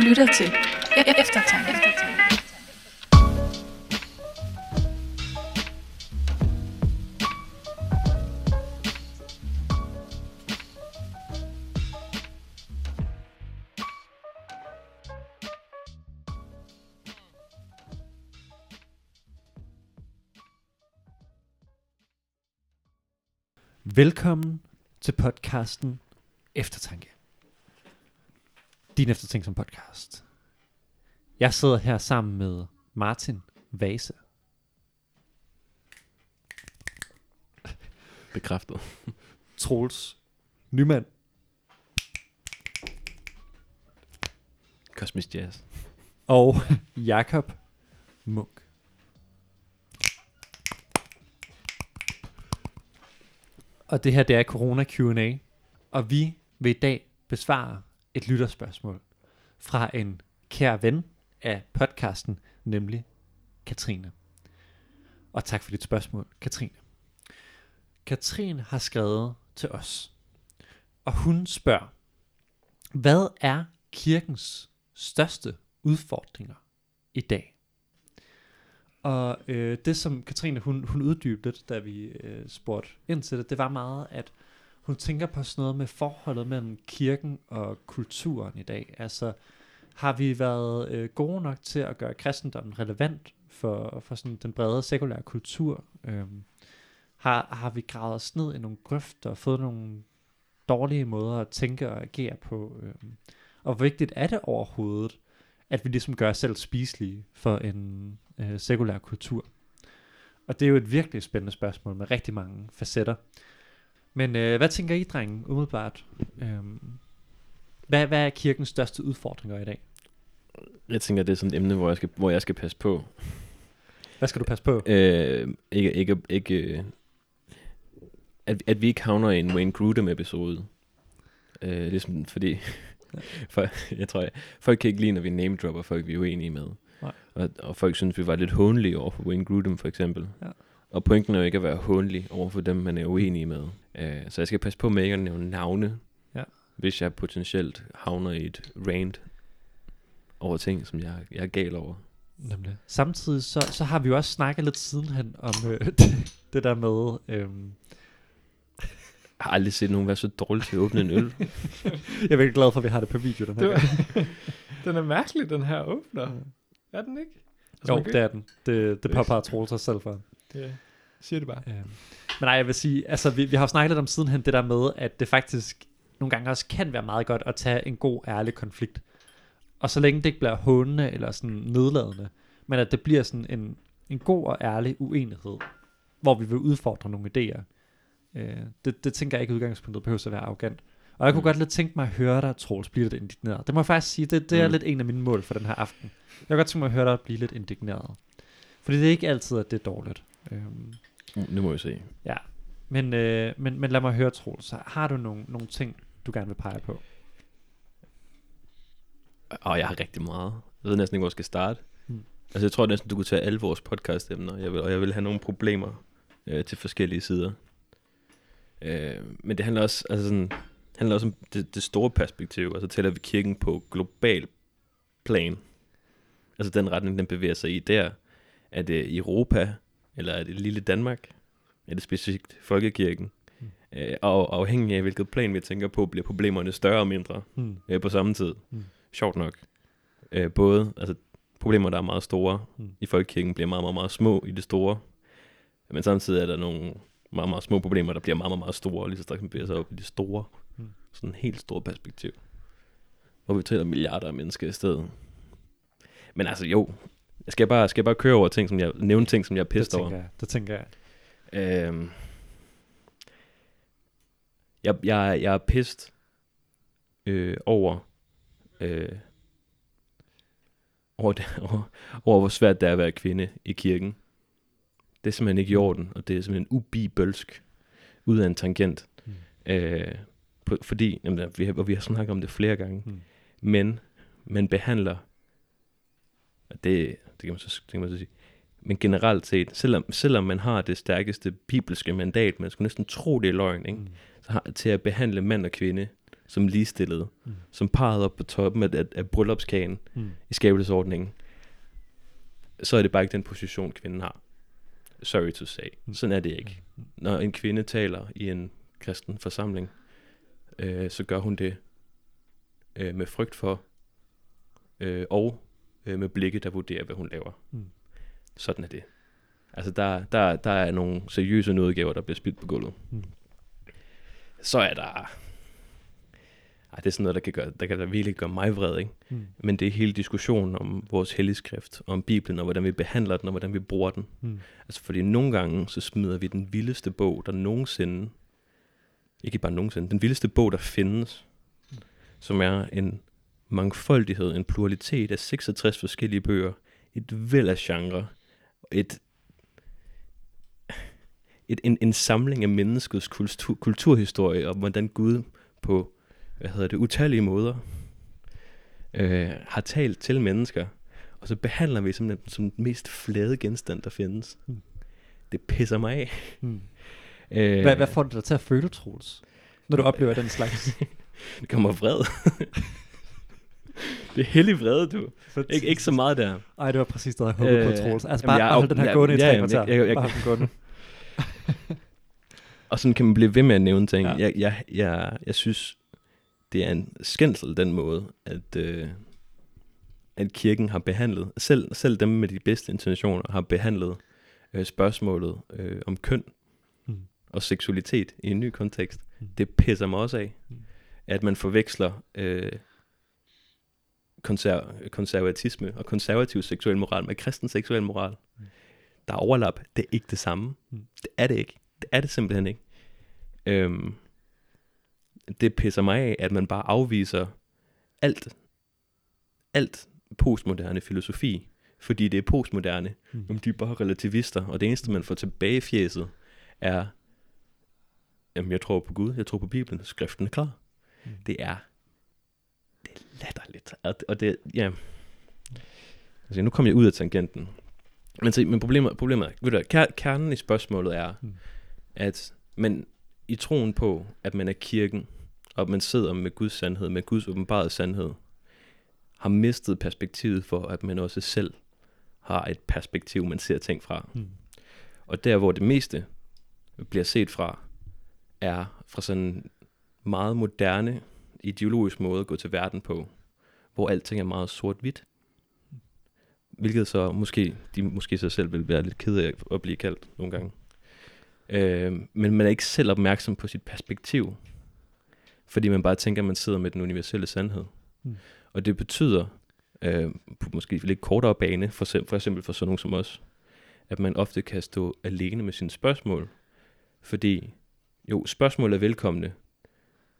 lytter til Eftertanke. Eftertanke. Velkommen til podcasten Eftertanke. Din eftertænk som podcast. Jeg sidder her sammen med Martin Vase. Bekræftet. Troels Nyman Kosmisk jazz. og Jakob Munk. Og det her, det er Corona Q&A, og vi vil i dag besvare et lytterspørgsmål fra en kær ven af podcasten, nemlig Katrine. Og tak for dit spørgsmål, Katrine. Katrine har skrevet til os, og hun spørger, hvad er kirkens største udfordringer i dag? Og øh, det, som Katrine hun, hun uddybede da vi øh, spurgte ind til det, det var meget, at hun tænker på sådan noget med forholdet mellem kirken og kulturen i dag. Altså, har vi været øh, gode nok til at gøre kristendommen relevant for, for sådan den brede sekulære kultur? Øhm, har, har vi gravet os ned i nogle grøfter og fået nogle dårlige måder at tænke og agere på? Øhm, og hvor vigtigt er det overhovedet, at vi ligesom gør os selv spiselige for en øh, sekulær kultur? Og det er jo et virkelig spændende spørgsmål med rigtig mange facetter. Men øh, hvad tænker I, drenge, umiddelbart? Øhm, hvad, hvad er kirkens største udfordringer i dag? Jeg tænker, det er sådan et emne, hvor jeg skal, hvor jeg skal passe på. Hvad skal du passe på? Øh, ikke, ikke, ikke, øh, at, at vi ikke havner i en Wayne Grudem-episode. Øh, ligesom fordi, for, jeg tror, jeg, folk kan ikke lide, når vi name-dropper folk, vi er uenige med. Nej. Og, og folk synes, vi var lidt hånlige over for Wayne Grudem, for eksempel. Ja. Og pointen er jo ikke at være hånlig over for dem, man er uenige med. Øh, så jeg skal passe på med ikke at nævne navne, Ja. hvis jeg potentielt havner i et rant over ting, som jeg, jeg er gal over. Nemlig. Samtidig så, så har vi jo også snakket lidt sidenhen om øh, det, det der med... Øhm, Jeg har aldrig set nogen være så dårlig til at åbne en øl. jeg er virkelig glad for, at vi har det på video den her Det var, den er mærkelig, den her åbner. Er den ikke? Altså, Jo, det er den. Det, det Det- påpeger Troels sig selv for. Ja, siger det bare. Øhm, men nej, jeg vil sige, altså vi, vi har jo snakket lidt om sidenhen det der med, at det faktisk nogle gange også kan være meget godt at tage en god, ærlig konflikt. Og så længe det ikke bliver hånende eller sådan nedladende, men at det bliver sådan en, en god og ærlig uenighed, hvor vi vil udfordre nogle idéer. Øh, det, det tænker jeg ikke udgangspunktet behøver at være arrogant. Og jeg kunne Mm. godt lidt tænke mig at høre dig, Troels, blive lidt indigneret. Det må jeg faktisk sige, det, det er Mm. lidt en af mine mål for den her aften. Jeg kunne godt tænke mig at høre dig blive lidt indigneret. Fordi det er ikke altid, at det er dårligt. Øhm, nu må vi se. Ja, men, øh, men, men lad mig høre, Troels. Har du nogle, nogle ting, du gerne vil pege på? Og jeg har rigtig meget. Jeg ved næsten ikke, hvor jeg skal starte. Mm. Mm. Altså, jeg tror næsten, du kunne tage alle vores podcast-emner, jeg vil, og jeg vil have nogle problemer øh, til forskellige sider. Øh, men det handler også, altså sådan, handler også om det, det store perspektiv, altså tæller vi kirken på global plan. Altså den retning, den bevæger sig i der. Er det Europa, eller er det lille Danmark? Er det specifikt folkekirken? Mm. Mm. Øh, og afhængig af hvilket plan vi tænker på, bliver problemerne større og mindre Hmm. øh, på samme tid. Mm. Mm. Sjovt nok. Øh, både altså, problemer, der er meget store Mm. mm. i folkekirken, bliver meget, meget, meget små i det store. Men samtidig er der nogle meget, meget små problemer, der bliver meget, meget, meget store, lige så straks man bevæger sig op i det store. Mm. Mm. Sådan en helt stor perspektiv. Hvor vi taler milliarder af mennesker i stedet. Men altså jo, jeg skal bare, skal jeg bare køre over ting, som jeg nævne ting, som jeg er pissed over. jeg. Det tænker jeg. Øhm, jeg, jeg, jeg er pissed øh, over, øh, over, det, over, over, hvor svært det er at være kvinde i kirken. Det er simpelthen ikke i orden, og det er simpelthen ubibølsk ud af en tangent. Mm. Øh, på, fordi, jamen, vi har, og vi har snakket om det flere gange, Mm. men man behandler, og det, det, kan man så, det kan man så sige, men generelt set, selvom, selvom man har det stærkeste bibelske mandat, man skulle næsten tro, det er løgn, ikke? Mm. Så har, til at behandle mand og kvinde som ligestillede, Mm. mm. som parret op på toppen af, af, af bryllupskagen Mm. i skabelsesordningen, så er det bare ikke den position, kvinden har. Sorry to say. Mm. Sådan er det ikke. Når en kvinde taler i en kristen forsamling, øh, så gør hun det øh, med frygt for, øh, og øh, med blikke, der vurderer, hvad hun laver. Mm. Sådan er det. Altså, der, der, der er nogle seriøse nødgaver, der bliver spildt på gulvet. Mm. Så er der... Ej, det er sådan noget, der kan, gøre, der kan da virkelig gøre mig vred, ikke? Mm. Men det er hele diskussionen om vores helligskrift, om Bibelen, og hvordan vi behandler den, og hvordan vi bruger den. Mm. Altså, fordi nogle gange, så smider vi den vildeste bog, der nogensinde, ikke bare nogensinde, den vildeste bog, der findes, som er en mangfoldighed, en pluralitet af 66 forskellige bøger, et væld af genre, et, et, en, en samling af menneskets kultur, kulturhistorie, og hvordan Gud på, hvad hedder det, utallige måder, øh, har talt til mennesker, og så behandler vi som den, som den mest flade genstand, der findes. Mm. Det pisser mig af. Mm. Øh, Hvad, hvad får det dig til at føle, Troels? Når du oplever den slags? Det kommer vred. det er hellig vrede, du. Ikke, ikke så meget der. Ej, det var præcis det, jeg håbede på, Øh, Troels. Altså bare, bare hold den her gående i tre kvarter. jeg- jeg- jeg- Bare hold den. Og sådan kan man blive ved med at nævne ting. Ja. Jeg, jeg, jeg, jeg synes, det er en skændsel den måde, at, øh, at kirken har behandlet, selv, selv dem med de bedste intentioner, har behandlet øh, spørgsmålet øh, om køn Mm. og seksualitet i en ny kontekst. Mm. Det pisser mig også af, Mm. at man forveksler øh, konser- konservatisme og konservativ seksuel moral med kristen seksuel moral. Mm. Der er overlap. Det er ikke det samme. Mm. Det er det ikke. Det er det simpelthen ikke. Øhm, det pisser mig af, at man bare afviser alt, alt postmoderne filosofi, fordi det er postmoderne. Mm. Om de er bare relativister, og det eneste, man får tilbage i fjeset, er, jamen jeg tror på Gud, jeg tror på Bibelen, skriften er klar. Mm. Det er, det er latterligt. Og det, ja. Altså, nu kommer jeg ud af tangenten. Men, se, men problemet, problemet er, ved du, hvad, kernen i spørgsmålet er, Mm. at man i troen på, at man er kirken, og man sidder med Guds sandhed, med Guds åbenbarede sandhed, har mistet perspektivet for, at man også selv har et perspektiv, man ser ting fra. Mm. Og der, hvor det meste bliver set fra, er fra sådan meget moderne, ideologisk måde at gå til verden på, hvor alting er meget sort-hvidt. Hvilket så måske, de måske sig selv vil være lidt ked af at blive kaldt nogle gange. Øh, men man er ikke selv opmærksom på sit perspektiv, fordi man bare tænker, at man sidder med den universelle sandhed. Mm. Og det betyder, øh, på måske lidt kortere bane, for, for eksempel for sådan nogen som os, at man ofte kan stå alene med sine spørgsmål, fordi jo, spørgsmål er velkomne,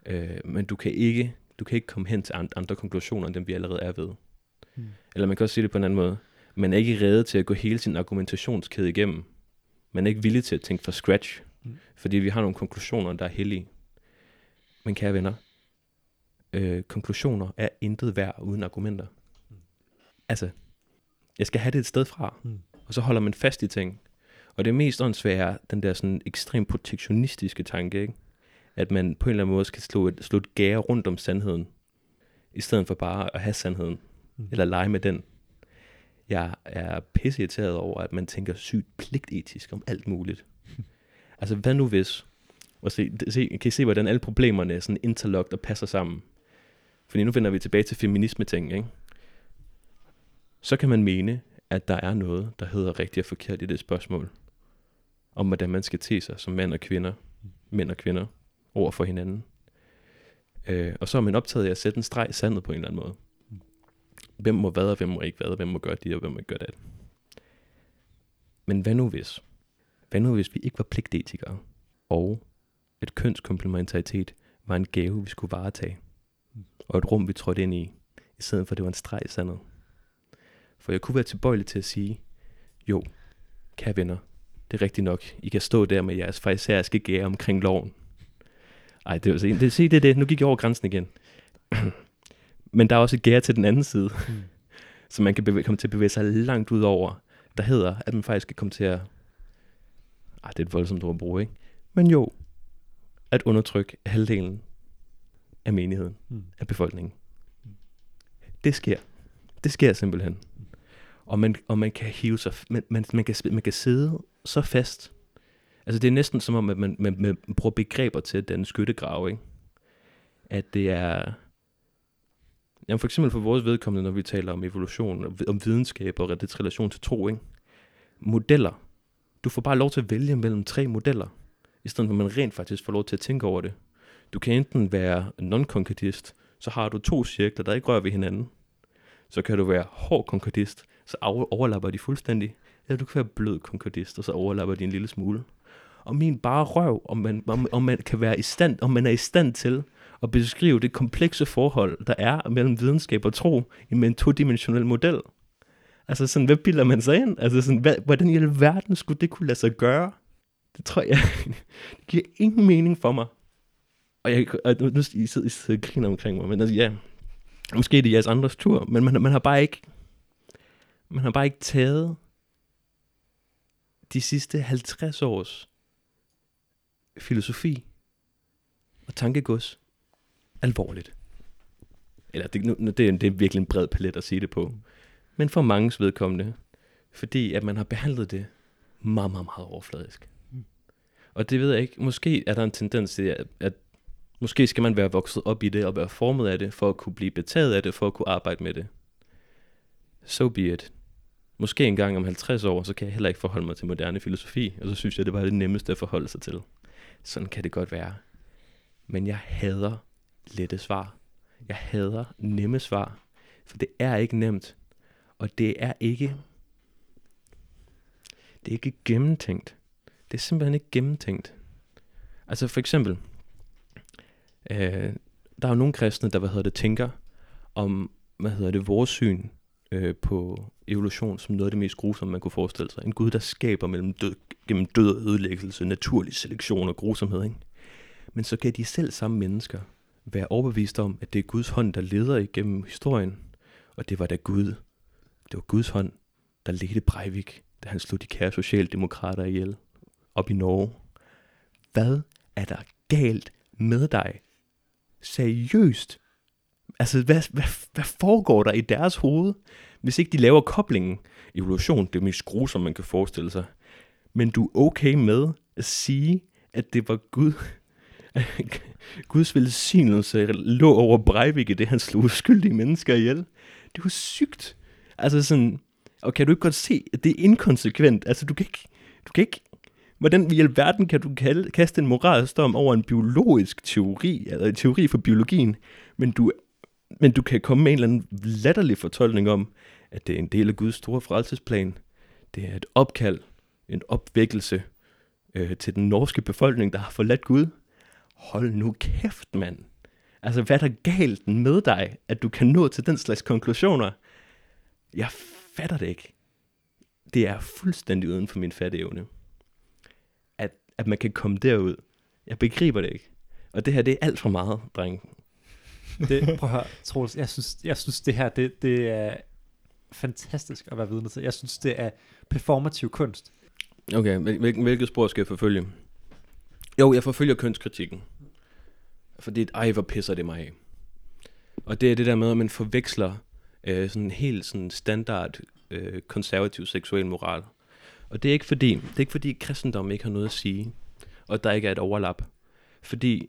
øh, men du kan ikke du kan ikke komme hen til and- andre konklusioner, end dem vi allerede er ved. Mm. Eller man kan også sige det på en anden måde. Man er ikke reddet til at gå hele sin argumentationskæde igennem. Man er ikke villig til at tænke fra scratch, Mm. fordi vi har nogle konklusioner, der er hellige. Men kære venner, øh, konklusioner er intet værd uden argumenter. Mm. Altså, jeg skal have det et sted fra, Mm. og så holder man fast i ting. Og det mest åndssvage er den der sådan ekstremt protektionistiske tanke, ikke? At man på en eller anden måde skal slå et, slå et gære rundt om sandheden, i stedet for bare at have sandheden, Mm. eller lege med den. Jeg er pisseirriteret over, at man tænker sygt pligtetisk om alt muligt. altså, hvad nu hvis... Og se, se, kan I se, hvordan alle problemerne er sådan interlocked og passer sammen? Fordi nu vender vi tilbage til feminisme-ting, ikke? Så kan man mene, at der er noget, der hedder rigtigt og forkert i det spørgsmål. Om hvordan man skal te sig som mand og kvinder, mænd og kvinder, over for hinanden. Øh, og så er man optaget af at sætte en streg i sandet på en eller anden måde. Hvem må hvad, og hvem må ikke hvad, og hvem må gøre det, og hvem må ikke gøre det. Men hvad nu hvis? Hvad nu hvis vi ikke var pligtetikere, og et kønskomplementaritet var en gave, vi skulle varetage, og et rum, vi trådte ind i, i stedet for at det var en streg i sandet? For jeg kunne være tilbøjelig til at sige, jo, kære venner, det er rigtigt nok. I kan stå der med jeres farisæiske gære omkring loven. Ej, det var se, det, se, det er det. Nu gik jeg over grænsen igen. Men der er også et gære til den anden side, Mm. så man kan bevæge, komme til at bevæge sig langt ud over, der hedder, at man faktisk kan komme til at... Ej, det er et voldsomt ord at bruge, ikke? Men jo, at undertrykke halvdelen af menigheden, Mm. af befolkningen. Det sker. Det sker simpelthen. Og man, og man kan hive sig, man, man, man, kan, man kan sidde så fast. Altså det er næsten som om, at man, man, man bruger begreber til den danne skyttegrave, ikke? At det er... Jamen for eksempel for vores vedkommende, når vi taler om evolution, om videnskab og dets relation til tro, ikke? Modeller. Du får bare lov til at vælge mellem tre modeller, i stedet for at man rent faktisk får lov til at tænke over det. Du kan enten være non-konkordist, så har du to cirkler, der ikke rører ved hinanden. Så kan du være hård konkordist, så overlapper de fuldstændig. Eller du kan være blød konkordist, og så overlapper de en lille smule. Og min bare røv, om man, om, om man kan være i stand, om man er i stand til at beskrive det komplekse forhold, der er mellem videnskab og tro i med en todimensionel model. Altså sådan, hvad bilder man sig ind? Altså sådan, hvad, hvordan i alverden skulle det kunne lade sig gøre? Det tror jeg, det giver ingen mening for mig. Og, jeg, og nu, nu I sidder, I sidder og griner omkring mig, men altså, ja, måske er det jeres andres tur, men man, man har bare ikke, man har bare ikke taget de sidste 50 års filosofi og tankegods alvorligt. Eller det, nu, det, er, det er virkelig en bred palet at sige det på. Men for manges vedkommende, fordi at man har behandlet det meget, meget, meget overfladisk. Mm. Og det ved jeg ikke, måske er der en tendens til, at, at måske skal man være vokset op i det og være formet af det, for at kunne blive betaget af det, for at kunne arbejde med det. So be it. Måske en gang om 50 år, så kan jeg heller ikke forholde mig til moderne filosofi, og så synes jeg, det var det nemmeste at forholde sig til. Sådan kan det godt være. Men jeg hader lette svar. Jeg hader nemme svar. For det er ikke nemt. Og det er ikke... Det er ikke gennemtænkt. Det er simpelthen ikke gennemtænkt. Altså for eksempel... Øh, der er jo nogle kristne, der hvad hedder det, tænker om, hvad hedder det, vores syn øh, på evolution som noget af det mest grusomme, man kunne forestille sig. En Gud, der skaber mellem død, gennem død og ødelæggelse, naturlig selektion og grusomhed. Ikke? Men så kan de selv samme mennesker være overbevist om, at det er Guds hånd, der leder igennem historien. Og det var da Gud. Det var Guds hånd, der ledte Breivik, da han slog de kære socialdemokrater ihjel op i Norge. Hvad er der galt med dig? Seriøst? Altså, hvad, hvad, hvad foregår der i deres hoved, hvis ikke de laver koblingen? Evolution, det er mest grusomme, man kan forestille sig. Men du er okay med at sige, at det var Gud, Guds velsignelse lå over Breivik i det, han slog uskyldige mennesker ihjel. Det var sygt. Altså sådan, og kan du ikke godt se, at det er inkonsekvent? Altså du kan ikke, du kan ikke, hvordan i alverden kan du kalde, kaste en moralsk dom over en biologisk teori, eller en teori for biologien, men du, men du kan komme med en eller anden latterlig fortolkning om, at det er en del af Guds store frelsesplan. Det er et opkald, en opvækkelse øh, til den norske befolkning, der har forladt Gud. Hold nu kæft, mand. Altså, hvad er der galt med dig, at du kan nå til den slags konklusioner? Jeg fatter det ikke. Det er fuldstændig uden for min fatteevne. At, at man kan komme derud. Jeg begriber det ikke. Og det her, det er alt for meget, dreng. Det, prøv at høre, Troels, jeg synes, jeg synes det her, det, det er fantastisk at være vidne til. Jeg synes, det er performativ kunst. Okay, hvilket, hvilket spor skal jeg forfølge? Jo, jeg forfølger kønskritikken. Fordi, ej, hvor pisser det mig af. Og det er det der med, at man forveksler øh, sådan en helt sådan standard øh, konservativ seksuel moral. Og det er ikke fordi, det er ikke fordi kristendom ikke har noget at sige, og der ikke er et overlap. Fordi,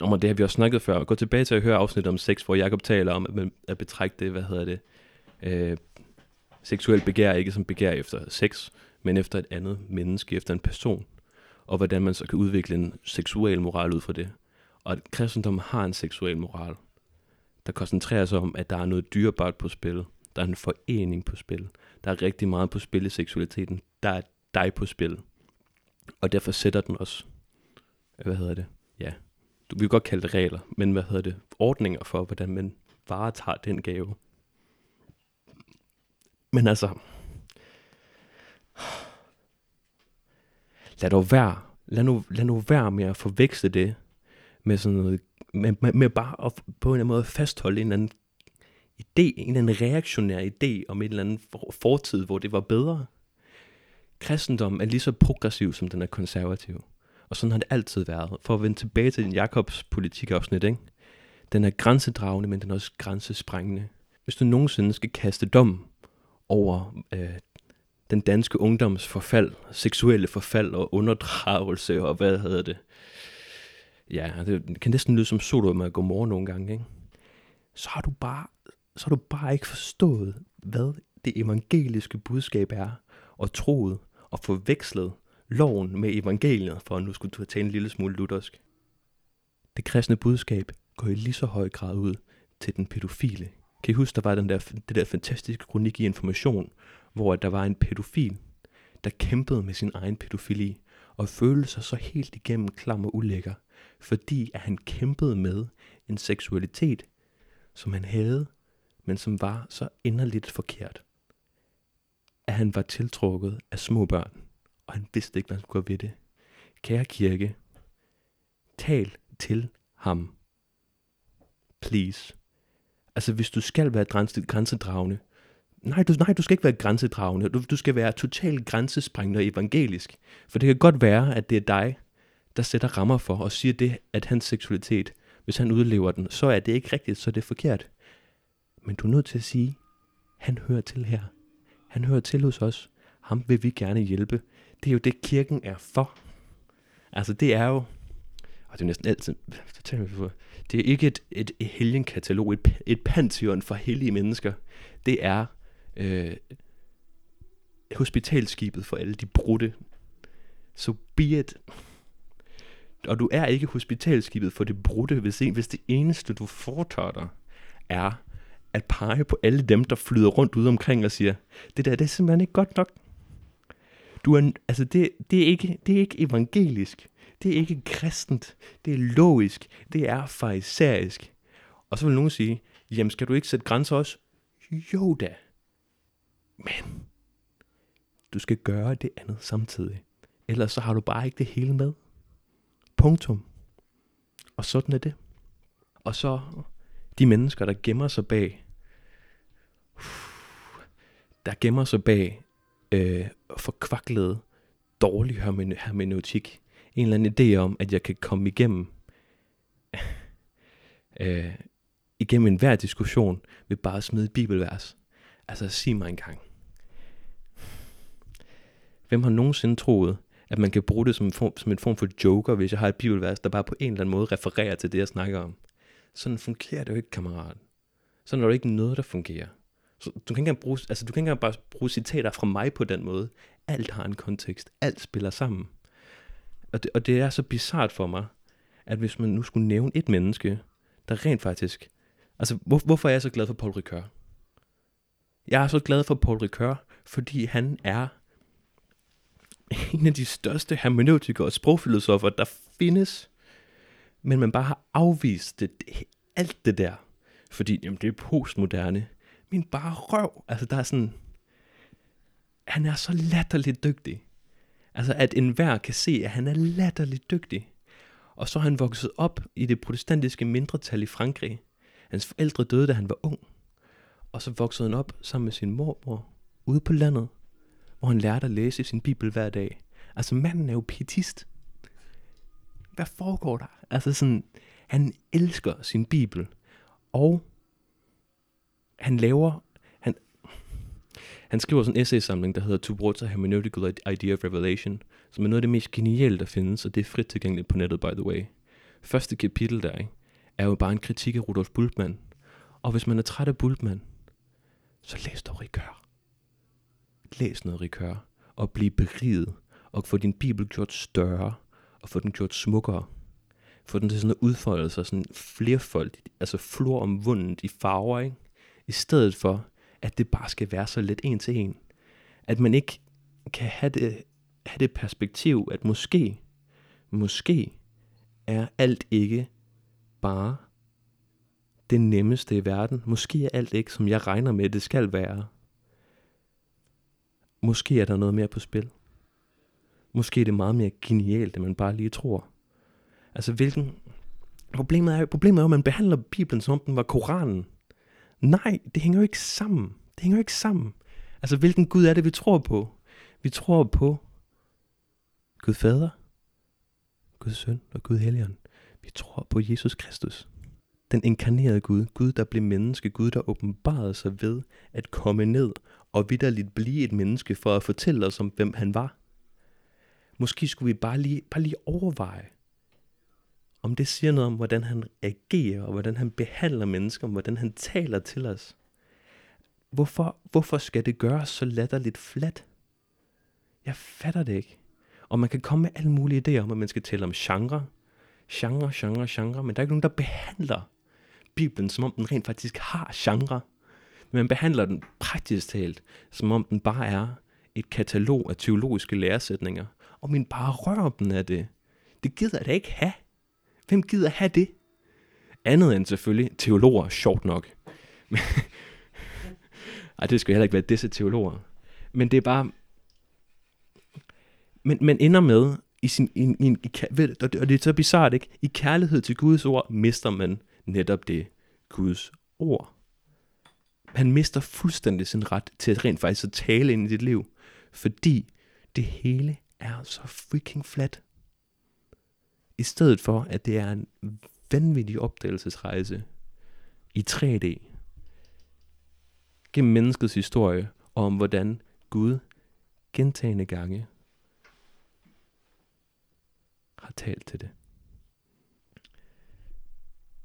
om det har vi også snakket før, gå tilbage til at høre afsnit om sex, hvor Jacob taler om, at man at betragte, hvad hedder det, øh, seksuel begær ikke som begær efter sex, men efter et andet menneske, efter en person, og hvordan man så kan udvikle en seksuel moral ud fra det. Og at kristendommen har en seksuel moral, der koncentrerer sig om, at der er noget dyrebart på spil. Der er en forening på spil. Der er rigtig meget på spil i seksualiteten. Der er dig på spil. Og derfor sætter den også, øh, hvad hedder det, ja, du kan godt kalde det regler, men hvad hedder det, ordninger for, hvordan man varetager den gave. Men altså, lad dog være, lad nu, lad nu være med at forveksle det med sådan noget, med, med, med bare at på en eller anden måde fastholde en eller anden idé, en eller anden reaktionær idé om en eller anden fortid, hvor det var bedre. Kristendom er lige så progressiv, som den er konservativ. Og sådan har det altid været. For at vende tilbage til din Jakobs politikafsnit, ikke? Den er grænsedragende, men den er også grænsesprængende. Hvis du nogensinde skal kaste dom over øh, den danske ungdoms forfald, seksuelle forfald og underdragelse og hvad hedder det. Ja, det kan næsten lyde som Sodom og Gomorra nogle gange, ikke? Så har du bare, så har du bare ikke forstået, hvad det evangeliske budskab er, og troet og forvekslet loven med evangeliet, for at nu skulle du tage en lille smule luthersk. Det kristne budskab går i lige så høj grad ud til den pædofile. Kan I huske, der var den der, det der fantastiske kronik i information, hvor der var en pædofil, der kæmpede med sin egen pædofili, og følte sig så helt igennem klam og ulækker, fordi at han kæmpede med en seksualitet, som han havde, men som var så inderligt forkert, at han var tiltrukket af små børn, og han vidste ikke, hvad han skulle gøre ved det. Kære kirke, tal til ham. Please. Altså, hvis du skal være grænsedragende, nej du, nej, du skal ikke være grænsedragende. Du, du skal være totalt grænsesprængende og evangelisk. For det kan godt være, at det er dig, der sætter rammer for og siger det, at hans seksualitet, hvis han udlever den, så er det ikke rigtigt, så er det forkert. Men du er nødt til at sige, han hører til her. Han hører til hos os. Ham vil vi gerne hjælpe. Det er jo det, kirken er for. Altså det er jo, og det er næsten altid, det er ikke et, et, et helgenkatalog, et, et pantheon for hellige mennesker. Det er øh, hospitalskibet for alle de brudte. Så so be it. Og du er ikke hospitalskibet for det brudte, hvis, en, hvis det eneste, du foretager dig, er at pege på alle dem, der flyder rundt ude omkring og siger, det der, det er simpelthen ikke godt nok. Du er, altså det, det, er ikke, det er ikke evangelisk. Det er ikke kristent. Det er logisk. Det er farisæisk. Og så vil nogen sige, jamen skal du ikke sætte grænser også? Jo da. Men du skal gøre det andet samtidig. Ellers så har du bare ikke det hele med. Punktum. Og sådan er det. Og så de mennesker, der gemmer sig bag, der gemmer sig bag øh, forkvaklet dårlig hermeneutik. En eller anden idé om, at jeg kan komme igennem øh, igennem enhver diskussion ved bare at smide et bibelvers. Altså sig mig engang. Hvem har nogensinde troet, at man kan bruge det som en, form, som en form for joker, hvis jeg har et bibelvers, der bare på en eller anden måde refererer til det, jeg snakker om? Sådan fungerer det jo ikke, kammerat. Sådan er det ikke noget, der fungerer. Så du kan ikke engang bruge, altså, du kan ikke engang bare bruge citater fra mig på den måde. Alt har en kontekst. Alt spiller sammen. Og det, og det er så bizart for mig, at hvis man nu skulle nævne et menneske, der rent faktisk... Altså, hvor, hvorfor er jeg så glad for Paul Ricoeur? Jeg er så glad for Paul Ricoeur, fordi han er en af de største hermeneutikere og sprogfilosofer, der findes. Men man bare har afvist det, alt det der. Fordi jamen, det er postmoderne min bare røv. Altså, der er sådan... Han er så latterligt dygtig. Altså, at enhver kan se, at han er latterligt dygtig. Og så er han vokset op i det protestantiske mindretal i Frankrig. Hans forældre døde, da han var ung. Og så voksede han op sammen med sin mormor ude på landet, hvor han lærte at læse sin bibel hver dag. Altså, manden er jo pietist. Hvad foregår der? Altså sådan, han elsker sin bibel. Og han laver, han, han skriver sådan en essaysamling, der hedder Towards a Hermeneutical Idea of Revelation, som er noget af det mest geniale, der findes, og det er frit tilgængeligt på nettet, by the way. Første kapitel der, ikke, er jo bare en kritik af Rudolf Bultmann. Og hvis man er træt af Bultmann, så læs dog Rikør. Læs noget Rikør, og bliv beriget, og få din bibel gjort større, og få den gjort smukkere. Få den til sådan at udfolde sig sådan flerfoldigt, altså flor omvundet i farver, ikke? i stedet for, at det bare skal være så let en til en. At man ikke kan have det, have det perspektiv, at måske, måske er alt ikke bare det nemmeste i verden. Måske er alt ikke, som jeg regner med, det skal være. Måske er der noget mere på spil. Måske er det meget mere genialt, end man bare lige tror. Altså, hvilken... Problemet er, problemet er at man behandler Bibelen, som om den var Koranen. Nej, det hænger jo ikke sammen. Det hænger jo ikke sammen. Altså, hvilken Gud er det, vi tror på? Vi tror på Gud Fader, Gud Søn og Gud Helligånd. Vi tror på Jesus Kristus. Den inkarnerede Gud. Gud, der blev menneske. Gud, der åbenbarede sig ved at komme ned og vidderligt blive et menneske for at fortælle os om, hvem han var. Måske skulle vi bare lige, bare lige overveje, om det siger noget om, hvordan han agerer, og hvordan han behandler mennesker, om hvordan han taler til os. Hvorfor, hvorfor skal det gøres så latterligt fladt? Jeg fatter det ikke. Og man kan komme med alle mulige idéer om, at man skal tale om genre, genre, genre, genre, men der er ikke nogen, der behandler Bibelen, som om den rent faktisk har genre. Men man behandler den praktisk talt, som om den bare er et katalog af teologiske læresætninger, og min bare rører den af det. Det gider jeg da ikke have. Hvem gider have det? Andet end selvfølgelig teologer, sjovt nok. Ej, det skal heller ikke være disse teologer. Men det er bare... Men man ender med, i sin, i, i, i, ved, og det er så bizart, ikke? I kærlighed til Guds ord mister man netop det Guds ord. Han mister fuldstændig sin ret til at rent faktisk at tale ind i dit liv, fordi det hele er så freaking flat. I stedet for, at det er en vanvittig opdagelsesrejse i 3D gennem menneskets historie, og om hvordan Gud gentagende gange har talt til det.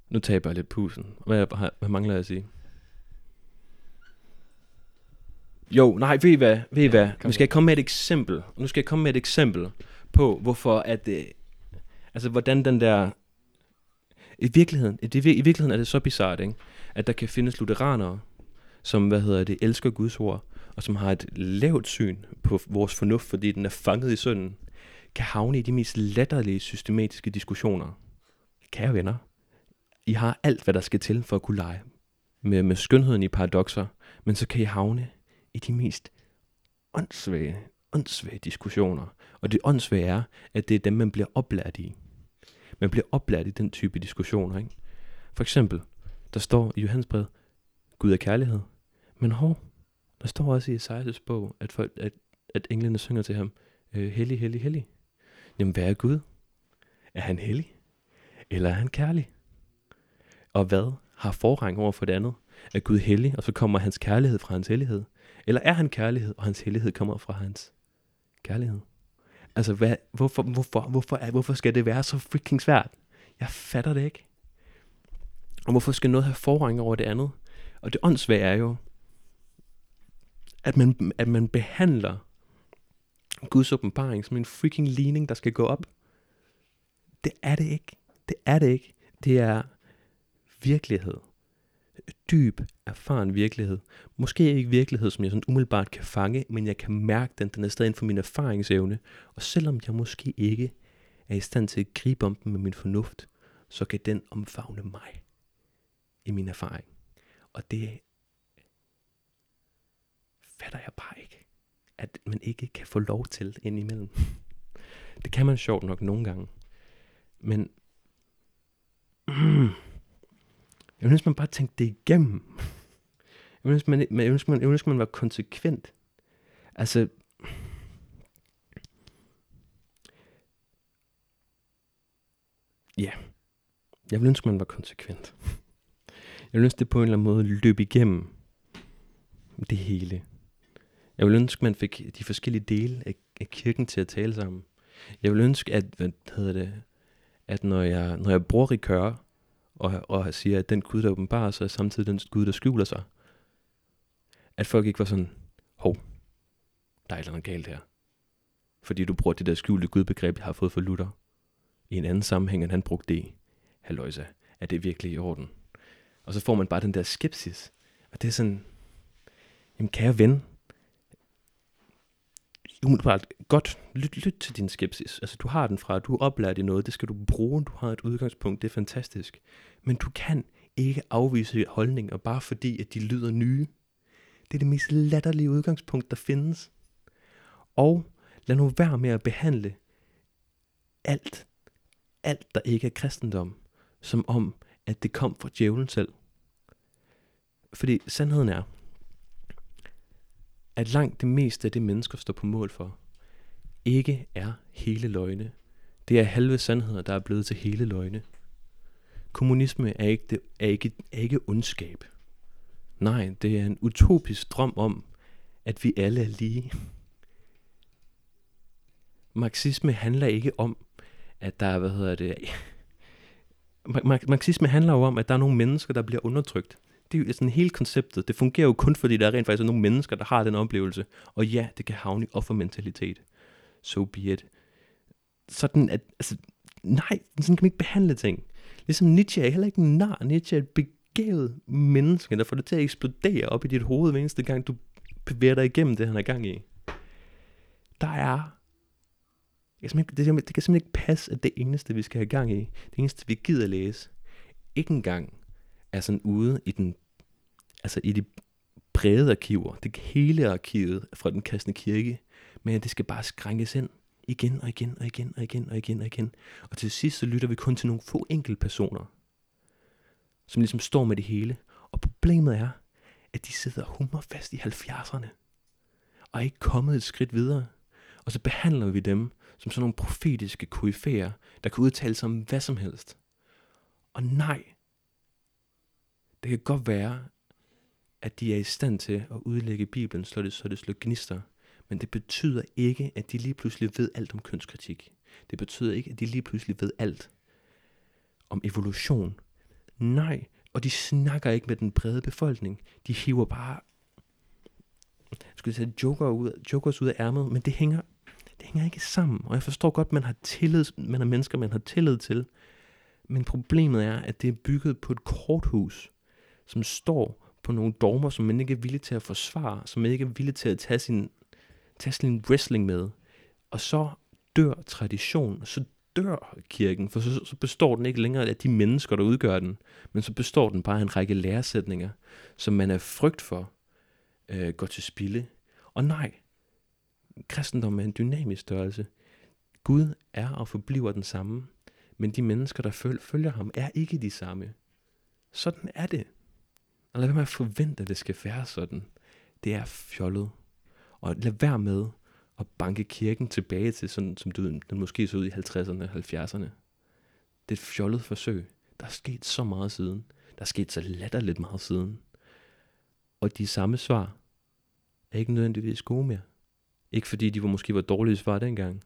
Nu taber jeg lidt pusen. Hvad, hvad mangler jeg at sige? Jo, nej, ved I hvad? Ved I hvad? Nu skal jeg komme med et eksempel. Nu skal jeg komme med et eksempel på, hvorfor at... Øh, altså, hvordan den der... I virkeligheden, det, I virkeligheden er det så bizart, ikke? At der kan findes lutheranere, som, hvad hedder det, elsker Guds ord, og som har et lavt syn på vores fornuft, fordi den er fanget i synden, kan havne i de mest latterlige systematiske diskussioner. Kære venner, i har alt, hvad der skal til for at kunne lege med, med skønheden i paradoxer, men så kan I havne i de mest åndssvage, åndssvage diskussioner. Og det åndssvage er, at det er dem, man bliver oplært i. Man bliver oplært i den type diskussioner. Ikke? For eksempel, der står i Johannes brev, Gud er kærlighed. Men hov, der står også i Esajas bog, at, folk, at, at englene synger til ham, øh, hellig, hellig, hellig. Jamen, hvad er Gud? Er han hellig? Eller er han kærlig? Og hvad har forrang over for det andet? Er Gud hellig, og så kommer hans kærlighed fra hans hellighed? Eller er han kærlighed, og hans hellighed kommer fra hans kærlighed? Altså, hvad, hvorfor, hvorfor, hvorfor, er, hvorfor skal det være så freaking svært? Jeg fatter det ikke. Og hvorfor skal noget have forrang over det andet? Og det åndssvage er jo, at man, at man behandler Guds åbenbaring som en freaking ligning, der skal gå op. Det er det ikke. Det er det ikke. Det er virkelighed. Dyb, erfaren virkelighed. Måske ikke virkelighed, som jeg sådan umiddelbart kan fange, men jeg kan mærke den. Den er stadig inden for min erfaringsevne. Og selvom jeg måske ikke er i stand til at gribe om den med min fornuft, så kan den omfavne mig i min erfaring. Og det fatter jeg bare ikke, at man ikke kan få lov til indimellem. Det kan man sjovt nok nogle gange. Men jeg ønsker, man bare tænkte det igennem. Jeg ønsker, man, jeg ønsker, man, jeg ønsker, man var konsekvent. Altså, ja, jeg vil ønske, man var konsekvent. Jeg ville ønske, det på en eller anden måde løb igennem det hele. Jeg vil ønske, man fik de forskellige dele af, af kirken til at tale sammen. Jeg vil ønske, at, hvad hedder det, at når jeg, når jeg bruger rikør, og, og siger, at den Gud, der åbenbarer sig, er samtidig den Gud, der skjuler sig, at folk ikke var sådan, hov, der er et eller andet galt her. Fordi du bruger det der skjulte Gud-begreb, jeg har fået fra Luther, i en anden sammenhæng, end han brugte det i. Halløjsa, er det virkelig i orden? Og så får man bare den der skepsis. Og det er sådan, jamen kære ven, umiddelbart godt, lyt, lyt til din skepsis. Altså du har den fra, du er oplært i noget, det skal du bruge, du har et udgangspunkt, det er fantastisk. Men du kan ikke afvise holdninger, bare fordi, at de lyder nye. Det er det mest latterlige udgangspunkt, der findes. Og lad nu være med at behandle alt, alt der ikke er kristendom, som om, at det kom fra djævlen selv. Fordi sandheden er, at langt det meste af det, mennesker står på mål for, ikke er hele løgne. Det er halve sandheder, der er blevet til hele løgne kommunisme er ikke, det, er, ikke, er ikke ondskab. Nej, det er en utopisk drøm om, at vi alle er lige. Marxisme handler ikke om, at der er, hvad hedder det, marxisme handler jo om, at der er nogle mennesker, der bliver undertrykt. Det er jo sådan hele konceptet. Det fungerer jo kun, fordi der er rent faktisk er nogle mennesker, der har den oplevelse. Og ja, det kan havne i offermentalitet. So be it. Sådan at, altså, nej, sådan kan man ikke behandle ting. Ligesom Nietzsche er heller ikke en nar. Nietzsche er et begavet menneske, der får det til at eksplodere op i dit hoved, hver eneste gang du bevæger dig igennem det, han er gang i. Der er jeg det, det, kan simpelthen ikke passe, at det eneste, vi skal have gang i, det eneste, vi gider læse, ikke engang er sådan ude i den, altså i de brede arkiver, det hele arkivet fra den kristne kirke, men det skal bare skrænkes ind igen og igen og igen og igen og igen og igen. Og til sidst så lytter vi kun til nogle få enkelte personer, som ligesom står med det hele. Og problemet er, at de sidder hummerfast i 70'erne, og er ikke kommet et skridt videre. Og så behandler vi dem som sådan nogle profetiske koryfæer, der kan udtale sig om hvad som helst. Og nej, det kan godt være, at de er i stand til at udlægge Bibelen, så det, så det slår gnister. Men det betyder ikke, at de lige pludselig ved alt om kønskritik. Det betyder ikke, at de lige pludselig ved alt om evolution. Nej, og de snakker ikke med den brede befolkning. De hiver bare jeg skulle sige, joker ud, jokers ud af ærmet, men det hænger, det hænger ikke sammen. Og jeg forstår godt, man har tillid, man er mennesker, man har tillid til. Men problemet er, at det er bygget på et korthus, som står på nogle dogmer, som man ikke er villig til at forsvare, som man ikke er villig til at tage sin, tage sin wrestling med. Og så dør traditionen, så dør kirken, for så, så består den ikke længere af de mennesker, der udgør den, men så består den bare af en række læresætninger, som man er frygt for, øh, går til spilde. Og nej, kristendom er en dynamisk størrelse. Gud er og forbliver den samme, men de mennesker, der føl- følger ham, er ikke de samme. Sådan er det. Og lad være med at forvente, at det skal være sådan. Det er fjollet. Og lad være med at banke kirken tilbage til sådan, som du, den måske så ud i 50'erne og 70'erne. Det er et fjollet forsøg. Der er sket så meget siden. Der er sket så latterligt meget siden. Og de samme svar er ikke nødvendigvis gode mere. Ikke fordi de var måske var dårlige svar dengang,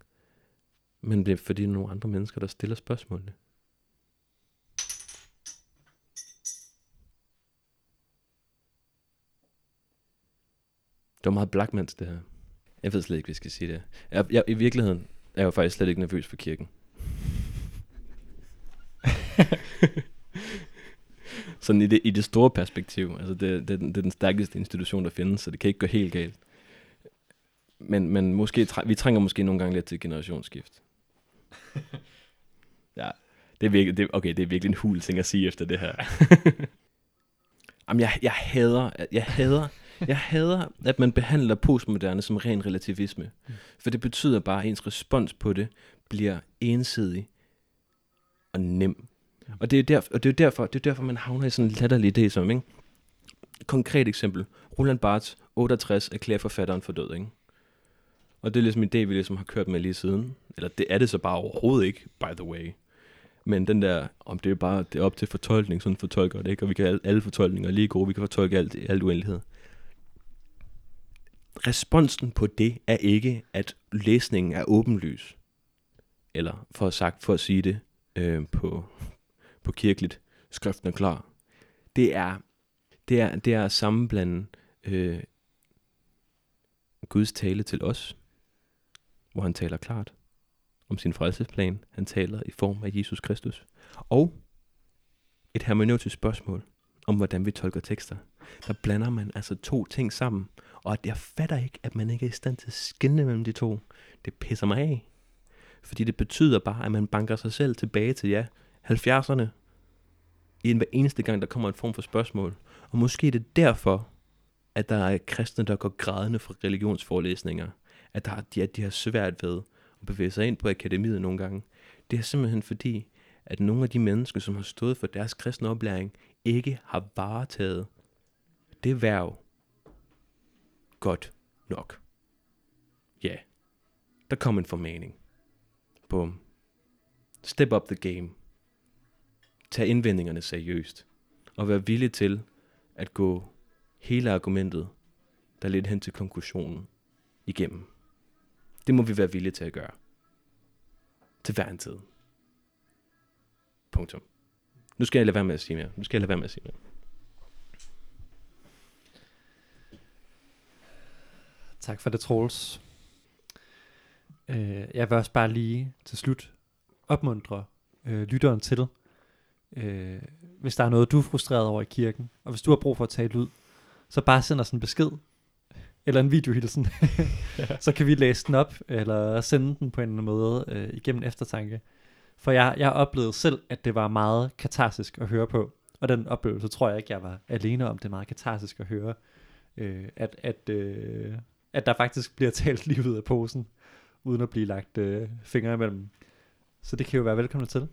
men det er fordi der er nogle andre mennesker, der stiller spørgsmålene. Det var meget Blackmans, det her. Jeg ved slet ikke, hvad jeg skal sige det. Jeg, jeg, I virkeligheden er jeg jo faktisk slet ikke nervøs for kirken. Sådan i det, i det store perspektiv. Altså det, det, det er den stærkeste institution, der findes, så det kan ikke gå helt galt. Men, men måske, vi trænger måske nogle gange lidt til generationsskift. ja, det er virkelig, det, okay, det er virkelig en hul ting at sige efter det her. Jamen, jeg, jeg hader, jeg hader, jeg hader, at man behandler postmoderne som ren relativisme. For det betyder bare, at ens respons på det bliver ensidig og nem. Og det er, derfor, og det er derfor, det er derfor, man havner i sådan en latterlig idé som, ikke? Konkret eksempel. Roland Barthes, 68, erklærer forfatteren for død, ikke? Og det er ligesom en idé, vi ligesom har kørt med lige siden. Eller det er det så bare overhovedet ikke, by the way. Men den der, om det er bare det er op til fortolkning, sådan fortolker det ikke, og vi kan alle, alle fortolkninger lige gode, vi kan fortolke alt i alt uendelighed. Responsen på det er ikke, at læsningen er åbenlys. Eller for at, sagt, for at sige det øh, på, på kirkeligt, skriften er klar. Det er, det er, det er at sammenblande øh, Guds tale til os, hvor han taler klart om sin frelsesplan. Han taler i form af Jesus Kristus. Og et hermeneutisk spørgsmål om, hvordan vi tolker tekster. Der blander man altså to ting sammen. Og jeg fatter ikke, at man ikke er i stand til at skinne mellem de to. Det pisser mig af. Fordi det betyder bare, at man banker sig selv tilbage til, ja, 70'erne. I en hver eneste gang, der kommer en form for spørgsmål. Og måske er det derfor, at der er kristne, der går grædende fra religionsforelæsninger. At, der, at, de, at de har svært ved at bevæge sig ind på akademiet nogle gange. Det er simpelthen fordi, at nogle af de mennesker, som har stået for deres kristne oplæring, ikke har varetaget det værv godt nok. Ja, der kom en formaning. Bum. Step up the game. Tag indvendingerne seriøst, og vær villig til at gå hele argumentet, der lidt hen til konklusionen, igennem. Det må vi være villige til at gøre. Til hver en tid. Punktum. Nu skal jeg lade være med at sige mere. Nu skal jeg lade være med at sige mere. Tak for det, Troels. Øh, jeg vil også bare lige til slut opmuntre øh, lytteren til, øh, hvis der er noget, du er frustreret over i kirken, og hvis du har brug for at tale ud, så bare send os en besked, eller en videohilsen, så kan vi læse den op, eller sende den på en måde øh, igennem eftertanke. For jeg, jeg oplevede selv, at det var meget katarsisk at høre på, og den oplevelse tror jeg ikke, jeg var alene om. Det er meget katarsisk at høre, øh, at, at, øh, at der faktisk bliver talt lige ud af posen, uden at blive lagt øh, fingre imellem. Så det kan jo være velkommen til.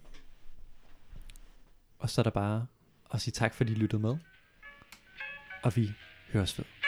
Og så er der bare at sige tak, fordi I lyttede med. Og vi høres ved.